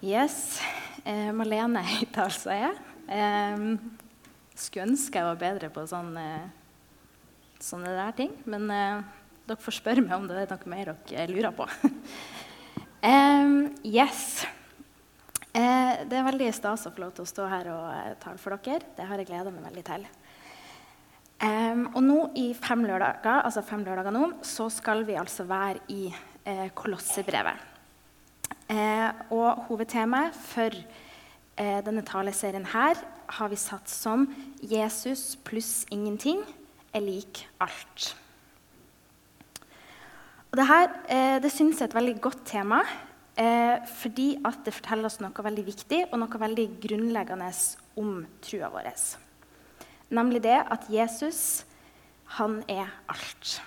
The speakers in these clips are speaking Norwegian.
Yes. Eh, Malene heter altså jeg. Eh, skulle ønske jeg var bedre på sånne, sånne der ting. Men eh, dere får spørre meg om det er noe mer dere lurer på. eh, yes. Eh, det er veldig stas å få lov til å stå her og eh, tale for dere. Det har jeg gleda meg veldig til. Eh, og nå i fem lørdager, altså fem lørdager nå, så skal vi altså være i eh, Kolossebrevet. Eh, og hovedtemaet for eh, denne taleserien her har vi satt som 'Jesus pluss ingenting er lik alt'. Og det her eh, det synes jeg er et veldig godt tema, fordi at det forteller oss noe veldig viktig og noe veldig grunnleggende om trua vår. Nemlig det at Jesus, han er alt.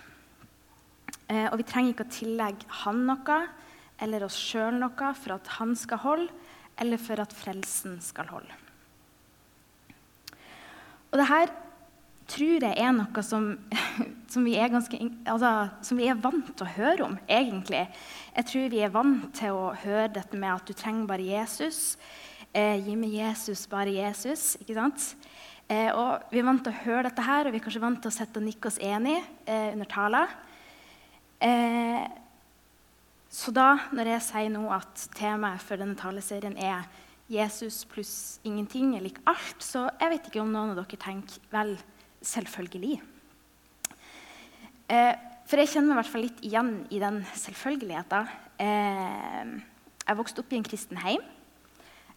Og vi trenger ikke å tillegge han noe eller oss sjøl noe for at han skal holde, eller for at frelsen skal holde. Og det her tror jeg er noe som, som, vi ganske, altså, som, vi er vant til å høre om, egentlig. Jeg tror vi er vant til å høre dette med at du trenger bare Jesus. Eh, gi meg Jesus, bare Jesus. ikke sant? Eh, og Vi er vant til å høre dette her, og vi er kanskje vant til å sette og nikke oss enig eh, under taler. Eh, så da, når jeg sier nå at temaet for denne taleserien er Jesus pluss ingenting er lik alt, så jeg vet ikke om noen av dere tenker vel, selvfølgelig. Eh, for jeg kjenner meg i hvert fall litt igjen i den selvfølgeligheten. Eh, jeg vokste opp i en kristen heim.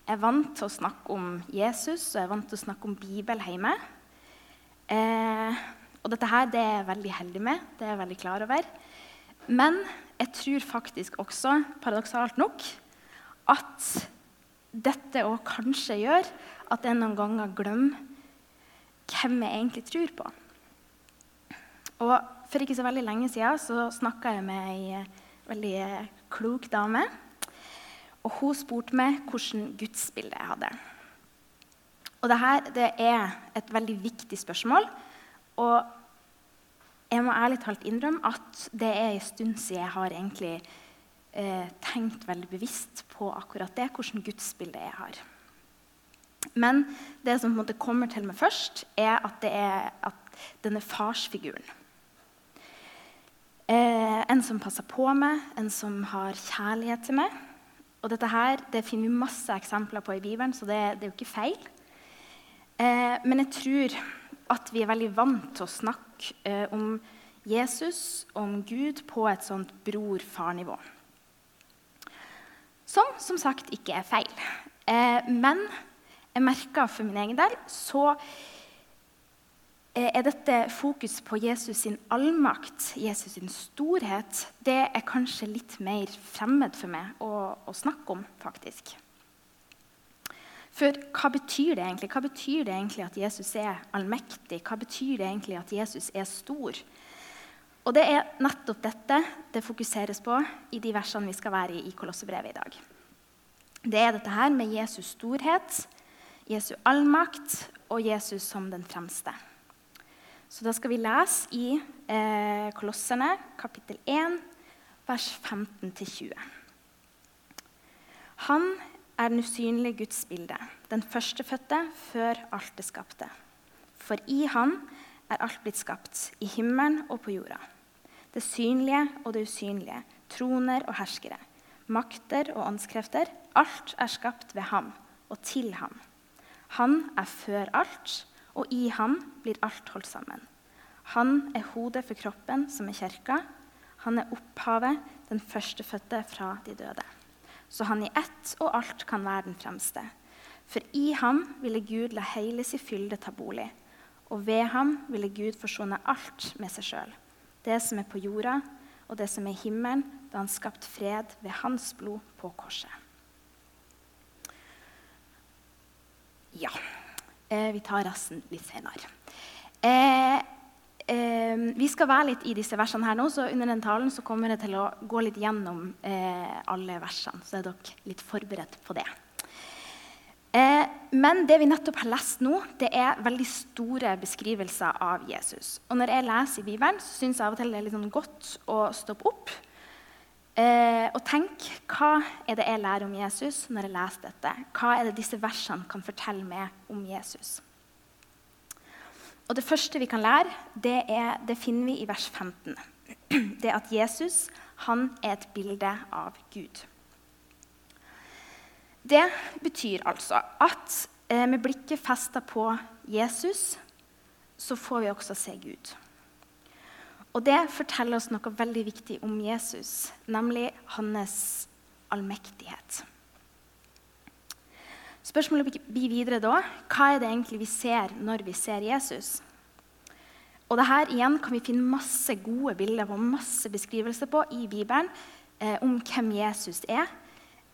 Jeg er vant til å snakke om Jesus og jeg er vant til å snakke om Bibel hjemme. Eh, og dette her det er jeg veldig heldig med. det er jeg veldig klar over. Men jeg tror faktisk også, paradoksalt nok, at dette òg kanskje gjør at jeg noen ganger glemmer hvem jeg egentlig tror på. Og For ikke så veldig lenge siden så snakka jeg med ei veldig klok dame. Og hun spurte meg hvilket gudsbilde jeg hadde. Og dette det er et veldig viktig spørsmål. Og jeg må ærlig talt innrømme at det er en stund siden jeg har egentlig eh, tenkt veldig bevisst på akkurat det, hvordan gudsbilde jeg har. Men det som på en måte kommer til meg først, er at det er at denne farsfiguren. Eh, en som passer på meg, en som har kjærlighet til meg. Og dette her, det finner vi masse eksempler på i Bibelen, så det, det er jo ikke feil. Eh, men jeg tror at vi er veldig vant til å snakke eh, om Jesus og om Gud på et sånt bror-far-nivå. Som som sagt ikke er feil. Eh, men jeg merker for min egen del så eh, er dette fokus på Jesus sin allmakt, Jesus sin storhet, det er kanskje litt mer fremmed for meg å, å snakke om, faktisk. For hva betyr det egentlig? Hva betyr det egentlig at Jesus er allmektig? Hva betyr det egentlig at Jesus er stor? Og det er nettopp dette det fokuseres på i de versene vi skal være i i Kolossebrevet i dag. Det er dette her med Jesus storhet, Jesu allmakt og Jesus som den fremste. Så da skal vi lese i eh, Kolossene kapittel 1, vers 15-20. Han er den usynlige Guds bilde, den førstefødte før alt det skapte. For i Han er alt blitt skapt, i himmelen og på jorda. Det synlige og det usynlige, troner og herskere, makter og åndskrefter. Alt er skapt ved ham og til ham. Han er før alt, og i ham blir alt holdt sammen. Han er hodet for kroppen, som er kirka. Han er opphavet, den førstefødte fra de døde så han i ett og alt kan være den fremste. For i ham ville Gud la hele sin fylde ta bolig, og ved ham ville Gud forsone alt med seg sjøl. Det som er på jorda, og det som er i himmelen, da han skapt fred ved hans blod på korset. Ja. Eh, vi tar resten litt senere. Eh, vi skal være litt i disse versene her nå, så under den talen så kommer jeg til å gå litt gjennom eh, alle versene. Så er dere litt forberedt på det. Eh, men det vi nettopp har lest nå, det er veldig store beskrivelser av Jesus. Og når jeg leser i Bibelen, så syns jeg av og til det er litt sånn godt å stoppe opp Eh, og tenk hva er det jeg lærer om Jesus når jeg leser dette? Hva er det disse versene kan fortelle meg om Jesus? Og Det første vi kan lære, det, er, det finner vi i vers 15. Det at Jesus han er et bilde av Gud. Det betyr altså at eh, med blikket festa på Jesus, så får vi også se Gud. Og det forteller oss noe veldig viktig om Jesus, nemlig hans allmektighet. Spørsmålet blir videre da hva er det egentlig vi ser når vi ser Jesus? Og det her igjen kan vi finne masse gode bilder på masse beskrivelser på i Bibelen eh, om hvem Jesus er.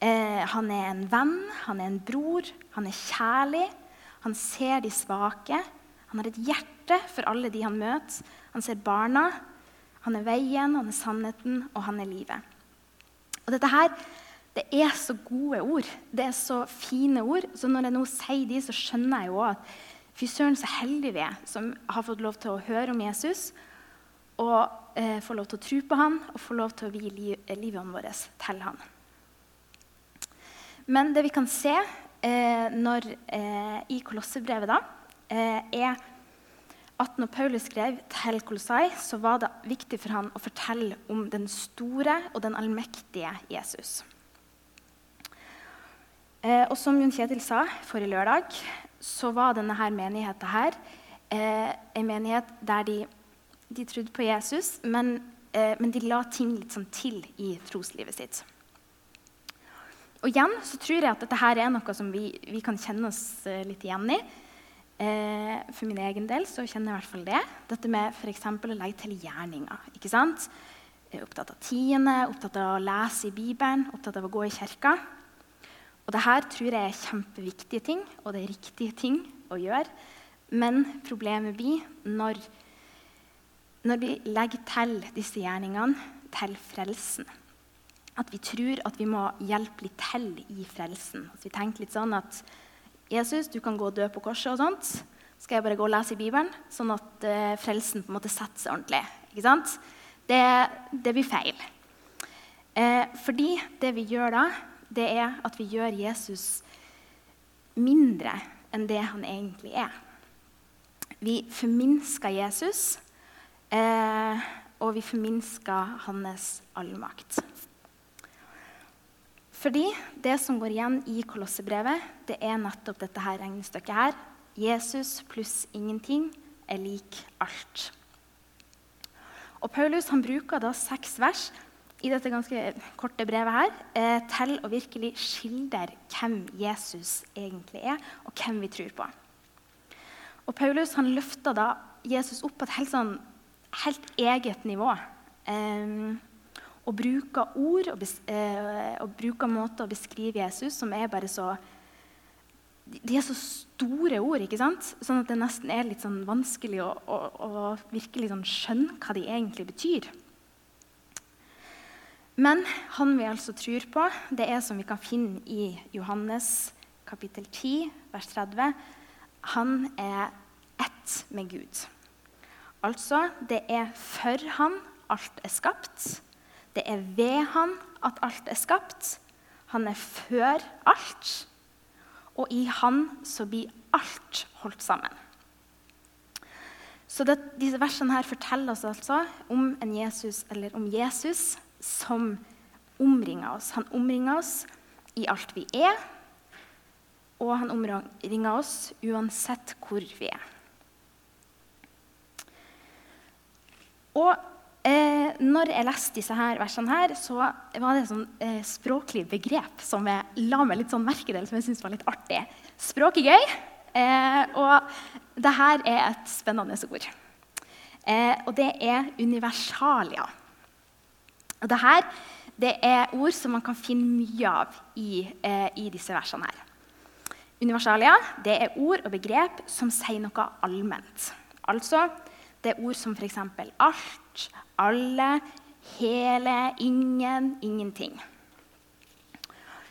Eh, han er en venn, han er en bror, han er kjærlig. Han ser de svake. Han har et hjerte for alle de han møter. Han ser barna, han er veien, han er sannheten, og han er livet. Og dette her, det er så gode ord. Det er så fine ord. Så når jeg nå sier de, så skjønner jeg jo at fy søren, så heldige vi er som har fått lov til å høre om Jesus og eh, få lov til å tro på han og få lov til å vie liv, livet vårt til han. Men det vi kan se eh, når, eh, i Kolossebrevet, da, eh, er at når Paulus skrev til Kolossai, så var det viktig for han å fortelle om den store og den allmektige Jesus. Eh, og som Jon Kjetil sa forrige lørdag, så var denne her menigheten her eh, en menighet der de, de trodde på Jesus, men, eh, men, de la ting litt sånn til i troslivet sitt. Og igjen så tror jeg at dette her er noe som vi, vi kan kjenne oss eh, litt igjen i. Eh, for min egen del så kjenner jeg i hvert fall det. Dette med f.eks. å legge til gjerninger. ikke sant? Opptatt av tiende, opptatt av å lese i Bibelen, opptatt av å gå i kirka. Og det her tror jeg er kjempeviktige ting, og det er riktige ting å gjøre. Men problemet blir når, når vi legger til disse gjerningene til frelsen. At vi tror at vi må hjelpe litt til i frelsen. At vi tenker litt sånn at Jesus, du kan gå og dø på korset og sånt. Skal jeg bare gå og lese i Bibelen, sånn at uh, frelsen på en måte setter seg ordentlig? Ikke sant? Det, det blir feil. Eh, fordi det vi gjør da, det er at vi gjør Jesus mindre enn det han egentlig er. Vi forminsker Jesus, eh, og vi forminsker hans allmakt. Fordi det som går igjen i Kolossebrevet, det er nettopp dette her regnestykket her. Jesus pluss ingenting er lik alt. Og Paulus bruker da seks vers i dette ganske korte brevet her, eh, til å virkelig skildre hvem Jesus egentlig er, og hvem vi tror på. Og Paulus han løfter da Jesus opp på et helt, sånn, helt eget nivå. Eh, og bruker ord og, eh, og bruker måter å beskrive Jesus som er bare så De er så store ord, ikke sant? sånn at det nesten er litt sånn vanskelig å, å, å virkelig sånn skjønne hva de egentlig betyr. Men han vi altså tror på, det er som vi kan finne i Johannes kapittel 10, vers 30. Han er ett med Gud. Altså, det er for han alt er skapt. Det er ved han at alt er skapt. Han er før alt. Og i han så blir alt holdt sammen. Så det, disse versene her forteller oss altså om, Jesus, eller om Jesus som omringer oss. Han omringer oss i alt vi er, og han omringer oss uansett hvor vi er. Og Eh, når jeg leste disse her versene, her, så var det et sånn, eh, språklig begrep som jeg la meg litt sånn merke til, som jeg syntes var litt artig. Språk er gøy, eh, og det her er et spennende ord. Eh, og det er universalia. Og det her det er ord som man kan finne mye av i, eh, i disse versene her. Universalia det er ord og begrep som sier noe allment. Altså det er ord som f.eks. alt, alle, hele, ingen, ingenting.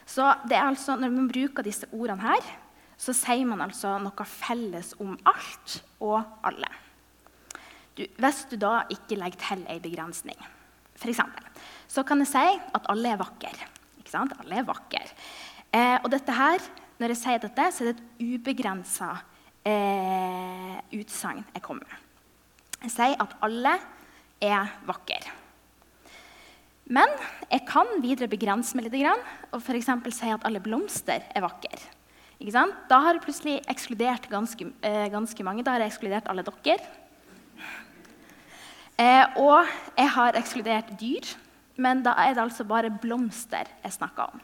Så det er altså, Når man bruker disse ordene her, så sier man altså noe felles om alt og alle. Du, hvis du da ikke legger til ei begrensning. For eksempel, så kan jeg si at alle er vakre. Alle er vakre. Eh, og dette her, når jeg sier dette, så er det et ubegrensa eh, utsagn jeg kommer med. Jeg sier at alle er vakre. Men jeg kan videre begrense meg litt og f.eks. si at alle blomster er vakre. Da har jeg plutselig ekskludert ganske, eh, ganske, mange. Da har jeg ekskludert alle dere. Eh, og jeg har ekskludert dyr, men da er det altså bare blomster jeg snakker om.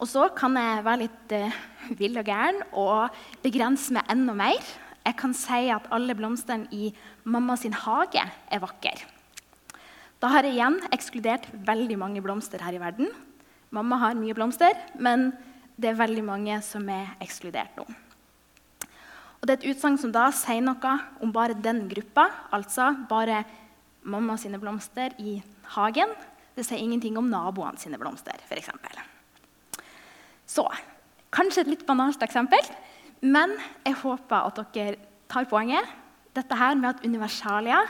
Og så kan jeg være litt eh, vill og gæren og begrense meg enda mer. Jeg kan si at alle blomstene i mamma sin hage er vakre. Da har jeg igjen ekskludert veldig mange blomster her i verden. Mamma har mye blomster, men det er veldig mange som er ekskludert nå. Og Det er et utsagn som da sier noe om bare den gruppa, altså bare mamma sine blomster i hagen. Det sier ingenting om naboene sine blomster, f.eks. Så kanskje et litt banalt eksempel, men jeg håper at dere tar poenget. Dette her med at universalia,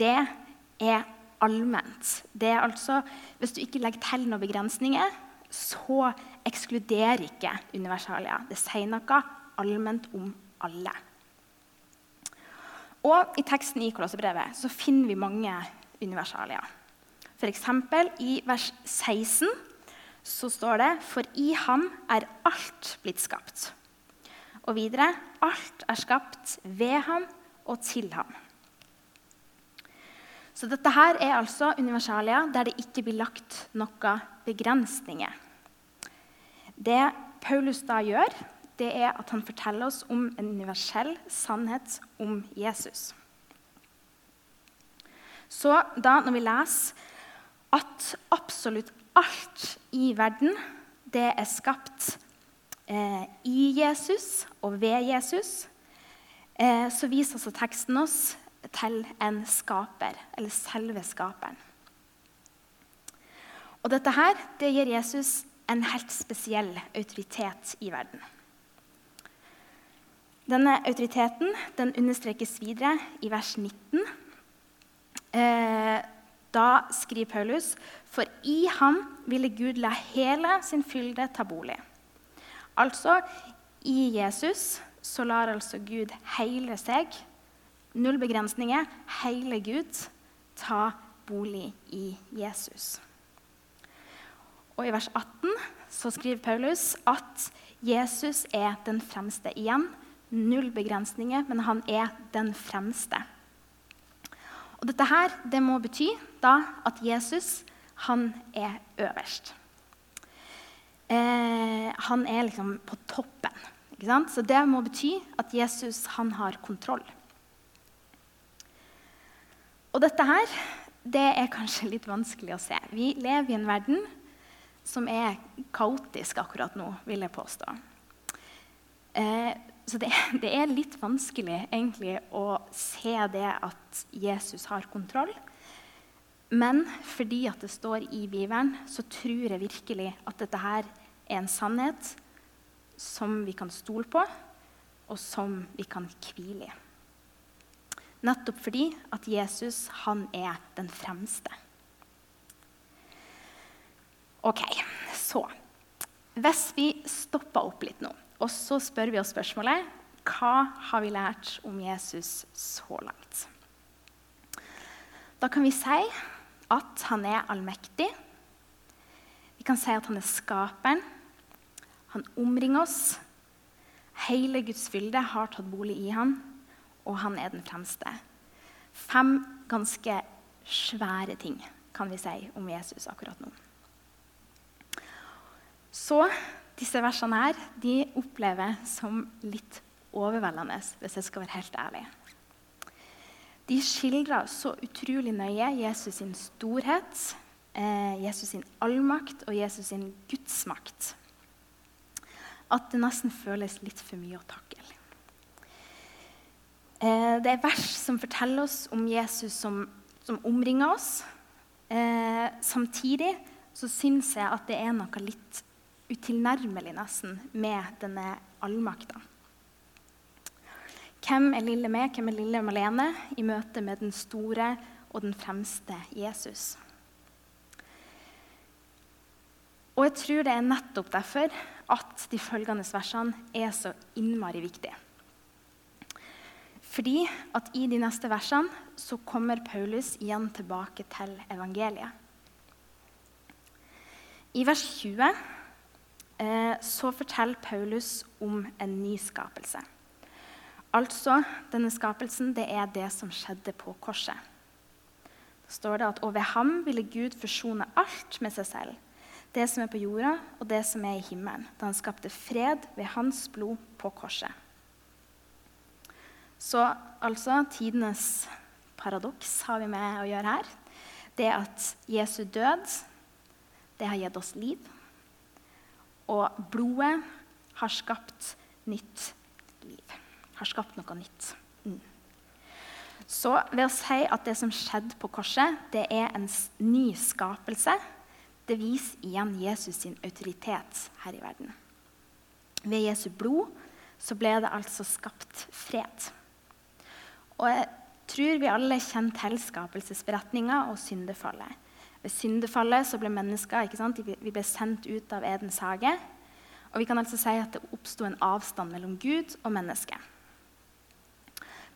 det er allment. Det er altså, Hvis du ikke legger til noen begrensninger, så ekskluderer ikke universalia. Det sier noe allment om alle. Og I teksten i Kolossebrevet så finner vi mange universalier. F.eks. i vers 16 så står det For i ham er alt blitt skapt. Og videre alt er skapt ved ham og til ham. Så dette her er altså universalier der det ikke blir lagt noen begrensninger. Det Paulus da gjør, det er at han forteller oss om en universell sannhet om Jesus. Så da når vi leser at absolutt alt i verden det er skapt eh, i Jesus og ved Jesus, eh, så viser altså teksten oss til en skaper, eller selve skaperen. Og dette her, det gir Jesus en helt spesiell autoritet i verden. Denne autoriteten den understrekes videre i vers 19. Eh, da skriver Paulus.: For i ham ville Gud la hele sin fylde ta bolig. Altså, i Jesus så lar altså Gud hele seg Null begrensninger. Hele Gud ta bolig i Jesus. Og I vers 18 så skriver Paulus at Jesus er den fremste. Igjen null begrensninger, men han er den fremste. Og Dette her, det må bety da at Jesus han er øverst. Eh, han er liksom på toppen. Så det må bety at Jesus han har kontroll. Og dette her, det er kanskje litt vanskelig å se. Vi lever i en verden som er kaotisk akkurat nå, vil jeg påstå. Eh, så det, det, er litt vanskelig egentlig å se det at Jesus har kontroll. Men fordi at det står i Bibelen, så tror jeg virkelig at dette her er en sannhet som vi kan stole på, og som vi kan hvile i. Nettopp fordi at Jesus han er den fremste. Ok, så Hvis vi stopper opp litt nå, og så spør vi oss spørsmålet hva har vi lært om Jesus så langt? Da kan vi si at han er allmektig. Vi kan si at han er skaperen. Han omringer oss. Hele Guds fylde har tatt bolig i han, og han er den fremste. Fem ganske svære ting kan vi si om Jesus akkurat nå. Så disse versene her, de opplever som litt overveldende, hvis jeg skal være helt ærlig. De skildrer så utrolig nøye Jesus sin storhet, eh, Jesus sin allmakt og Jesus sin gudsmakt at det nesten føles litt for mye å takle. Eh, det er vers som forteller oss om Jesus som, som omringer oss. Eh, samtidig så syns jeg at det er noe litt utilnærmelig nesten med denne allmakta. Hvem er lille meg, hvem er lille Malene i møte med den store og den fremste Jesus. Og jeg tror det er nettopp derfor at de følgende versene er så innmari viktige. Fordi at i de neste versene så kommer Paulus igjen tilbake til evangeliet. I vers 20 eh, så forteller Paulus om en ny skapelse. Altså, denne skapelsen det er det som skjedde på korset. Da står det at Og ved ham ville Gud forsone alt med seg selv, det som er på jorda, og det som er i himmelen, da han skapte fred ved hans blod på korset. Så altså tidenes paradoks har vi med å gjøre her. Det at Jesu død, det har gitt oss liv. Og blodet har skapt nytt liv. Har skapt noe nytt. Mm. Så ved å si at det som skjedde på korset, det er en ny skapelse, det viser igjen Jesus sin autoritet her i verden. Ved Jesu blod så ble det altså skapt fred. Og jeg tror vi alle kjenner til skapelsesberetninga og syndefallet. Ved syndefallet så ble mennesker? Vi ble sendt ut av Edens hage. Og vi kan altså si at det oppsto en avstand mellom Gud og mennesket.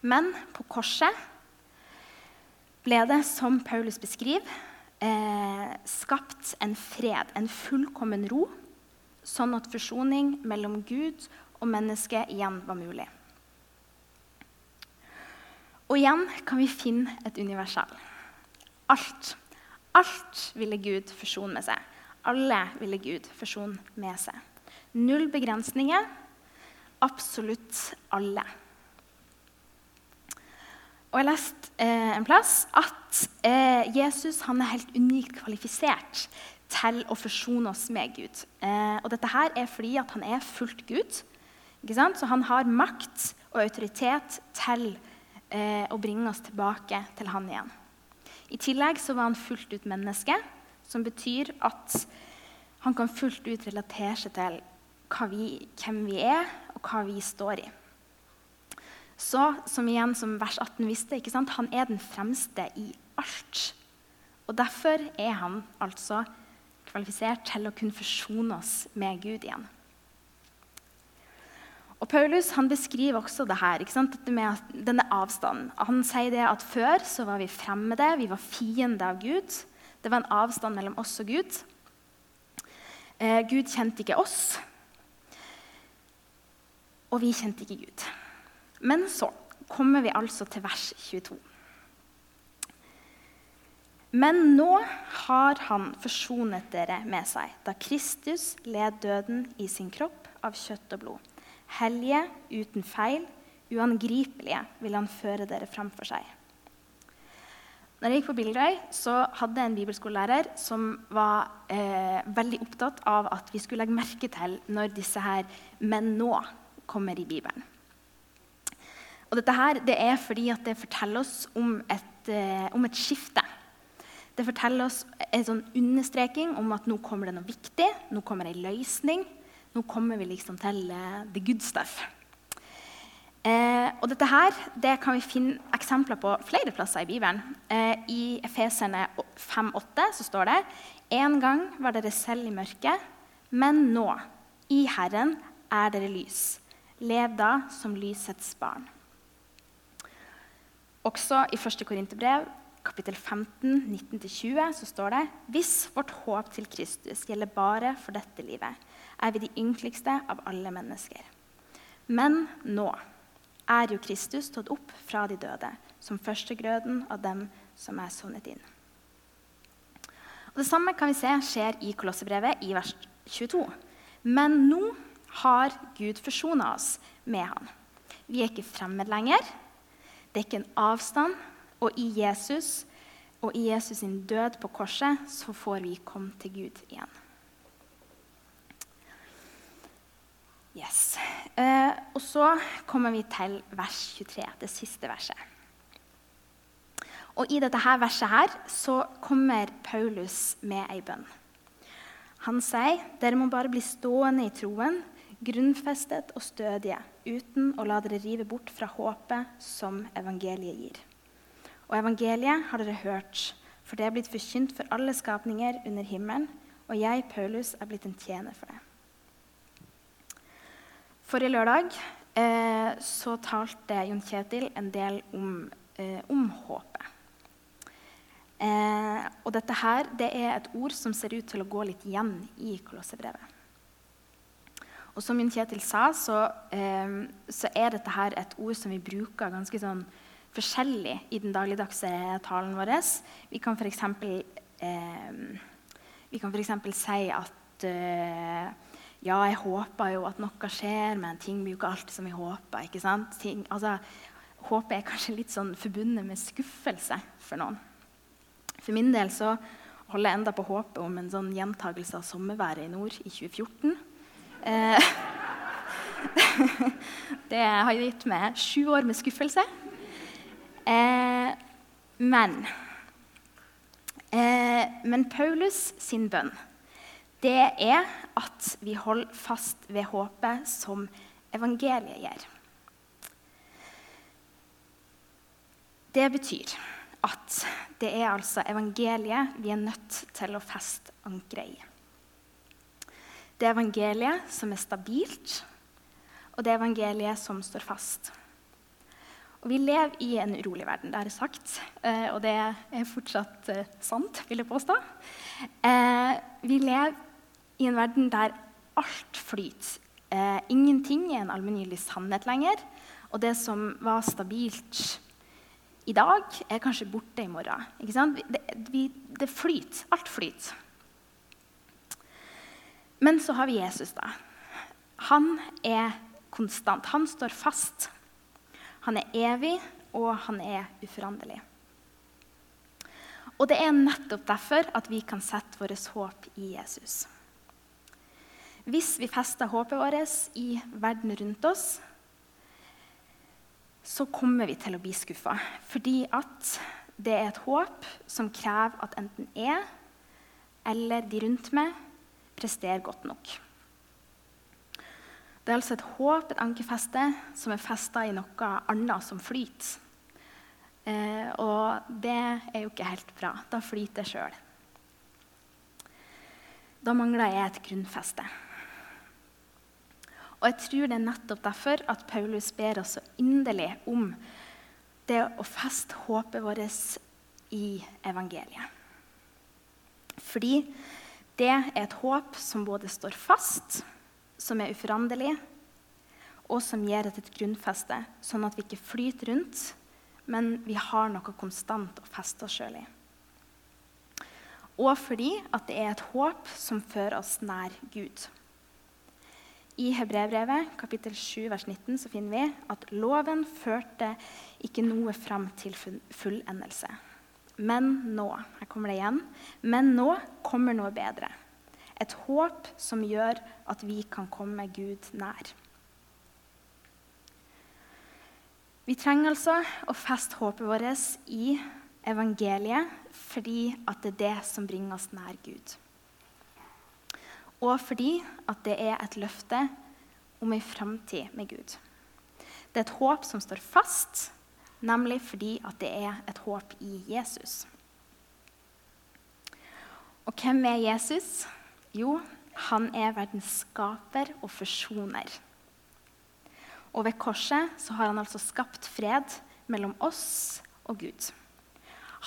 Men på korset ble det, som Paulus beskriver, eh, skapt en fred, en fullkommen ro, sånn at forsoning mellom Gud og mennesket igjen var mulig. Og igjen kan vi finne et universal. Alt. Alt ville Gud forsone med seg. Alle ville Gud forsone med seg. Null begrensninger. Absolutt alle. Og Jeg leste eh, en plass at eh, Jesus er helt unikt kvalifisert til å forsone oss med Gud. Eh, og Dette her er fordi han er fullt Gud. Så han har makt og autoritet til eh, å bringe oss tilbake til han igjen. I tillegg så var han fullt ut menneske, som betyr at han kan fullt ut relatere seg til vi, hvem vi er, og hva vi står i. Så, som igjen som vers 18 visste, han er den fremste i alt. Og Derfor er han altså kvalifisert til å kunne forsone oss med Gud igjen. Og Paulus han beskriver også det her, Dette med denne avstanden. Han sier det at før så var vi fremmede, vi var fiende av Gud. Det var en avstand mellom oss og Gud. Eh, Gud kjente ikke oss, og vi kjente ikke Gud. Men så kommer vi altså til vers 22. Men nå har han forsonet dere med seg, da Kristus led døden i sin kropp av kjøtt og blod. Hellige, uten feil, uangripelige vil han føre dere framfor seg. Når jeg gikk på Bildøy, så hadde jeg en bibelskolelærer som var eh, veldig opptatt av at vi skulle legge merke til når disse her 'men nå' kommer i Bibelen. Og dette her, det er fordi at det forteller oss om et, eh, om et, skifte. Det forteller oss en sånn understreking om at nå kommer det noe viktig, nå kommer en løsning. Nå kommer vi liksom til uh, the good stuff. Eh, og dette her, det kan vi finne eksempler på flere plasser i Bibelen. Eh, I Efeserne 5,8 så står det En gang var dere selv i mørket, men nå, i Herren, er dere lys. Lev da som lysets barn. Også i 1. Korinterbrev kapittel 15, 19-20 så står det hvis vårt håp til Kristus gjelder bare for dette livet, er vi de ynkeligste av alle mennesker. Men nå er jo Kristus stått opp fra de døde, som førstegrøden av dem som er sovnet inn. Og Det samme kan vi se skjer i Kolossebrevet i vers 22. Men nå har Gud forsona oss med Han. Vi er ikke fremmed lenger. Det er ikke en avstand. Og i Jesus og i Jesus sin død på korset så får vi komme til Gud igjen. Yes. Eh, og så kommer vi til vers 23, det siste verset. Og I dette her verset her så kommer Paulus med ei bønn. Han sier dere må bare bli stående i troen, grunnfestet og stødige, uten å la dere rive bort fra håpet som evangeliet gir. Og evangeliet har dere hørt, for det er blitt forkynt for alle skapninger under himmelen, og jeg, Paulus, er blitt en tjener for det. Forrige lørdag eh, så talte Jon Kjetil en del om, eh, om håpet. Eh, og dette her, det er et ord som ser ut til å gå litt igjen i Kolossebrevet. Og som Jon Kjetil sa, så, eh, så, er dette her et ord som vi bruker ganske sånn forskjellig i den dagligdagse talen vår. Vi kan f.eks. Eh, si at eh, ja, jeg håper jo at noe skjer, men ting blir jo ikke alltid som jeg håper. ikke sant? Ting, altså, håpet er kanskje litt sånn forbundet med skuffelse for noen. For min del så holder jeg enda på håpet om en sånn gjentagelse av sommerværet i nord i 2014. Eh, det har gitt meg sju år med skuffelse. Eh, men eh, Men Paulus sin bønn det er at vi holder fast ved håpet som evangeliet gir. Det betyr at det er altså evangeliet vi er nødt til å feste ankeret i. Det er evangeliet som er stabilt, og det er evangeliet som står fast. Og Vi lever i en urolig verden, det har jeg sagt, eh, og det er fortsatt eh, sant, vil jeg påstå. Eh, vi lever i en verden der alt flyter. Eh, ingenting er en allmenngyldig sannhet lenger. Og det som var stabilt i dag, er kanskje borte i morgen. Det, vi, det flyter. Alt flyter. Men så har vi Jesus, da. Han er konstant. Han står fast. Han er evig, og han er uforanderlig. Og det er nettopp derfor at vi kan sette vårt håp i Jesus. Hvis vi fester håpet vårt i verden rundt oss, så kommer vi til å bli skuffa. Fordi at det er et håp som krever at enten jeg eller de rundt meg presterer godt nok. Det er altså et håp, et ankerfeste, som er festa i noe annet som flyter. Eh, og det er jo ikke helt bra. Da flyter jeg sjøl. Da mangler jeg et grunnfeste. Og jeg tror det er nettopp derfor at Paulus ber oss så inderlig om det å feste håpet vårt i evangeliet. Fordi det er et håp som både står fast, som er uforanderlig, og som gir et grunnfeste, sånn at vi ikke flyter rundt, men vi har noe konstant å feste oss sjøl i. Og fordi at det er et håp som fører oss nær Gud. I Hebrevbrevet kapittel 7, vers 19 så finner vi at loven førte ikke noe fram til fullendelse. Men nå her kommer det igjen, men nå kommer noe bedre. Et håp som gjør at vi kan komme Gud nær. Vi trenger altså å feste håpet vårt i evangeliet fordi at det er det som bringer oss nær Gud og fordi at det er et løfte om ei framtid med Gud. Det er et håp som står fast, nemlig fordi at det er et håp i Jesus. Og hvem er Jesus? Jo, han er verdens skaper og forsoner. Og ved korset så har han altså skapt fred mellom oss og Gud.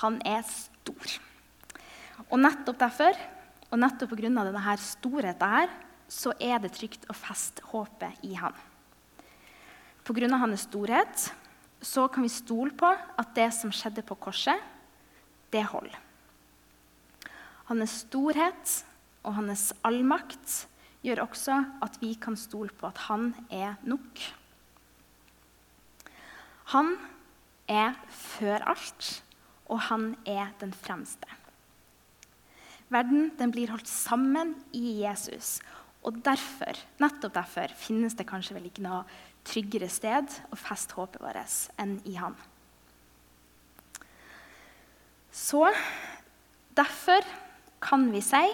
Han er stor. Og nettopp derfor og nettopp pga. denne storheten her, så er det trygt å feste håpet i han. Pga. hans storhet så kan vi stole på at det som skjedde på korset, det holder. Hans storhet og hans allmakt gjør også at vi kan stole på at han er nok. Han er før alt, og han er den fremste. Verden den blir holdt sammen i Jesus. Og derfor, nettopp derfor finnes det kanskje vel ikke noe tryggere sted å feste håpet vårt enn i Han. Så derfor kan vi si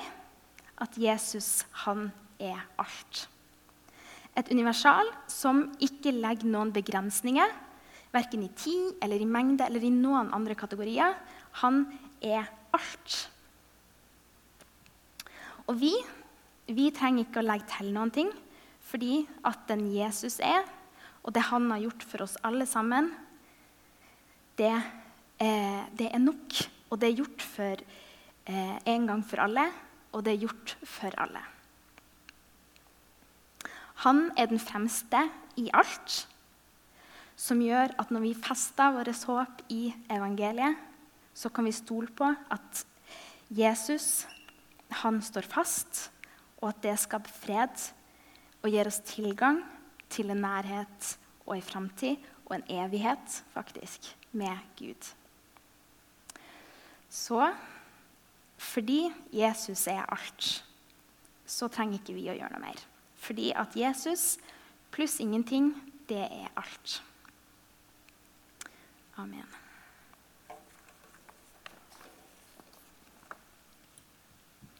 at Jesus, han er alt. Et universal som ikke legger noen begrensninger, Verken i tid eller i mengde eller i noen andre kategorier. Han er alt. Og vi, vi trenger ikke å legge til noen ting, fordi at den Jesus er, og det han har gjort for oss alle sammen, det, eh, det er nok. Og det er gjort for eh, en gang for alle, og det er gjort for alle. Han er den fremste i alt, som gjør at når vi fester vårt håp i evangeliet, så kan vi stole på at Jesus han står fast, og at det skaper fred og gir oss tilgang til en nærhet og en framtid og en evighet, faktisk, med Gud. Så fordi Jesus er alt, så trenger ikke vi å gjøre noe mer. Fordi at Jesus pluss ingenting, det er alt. Amen.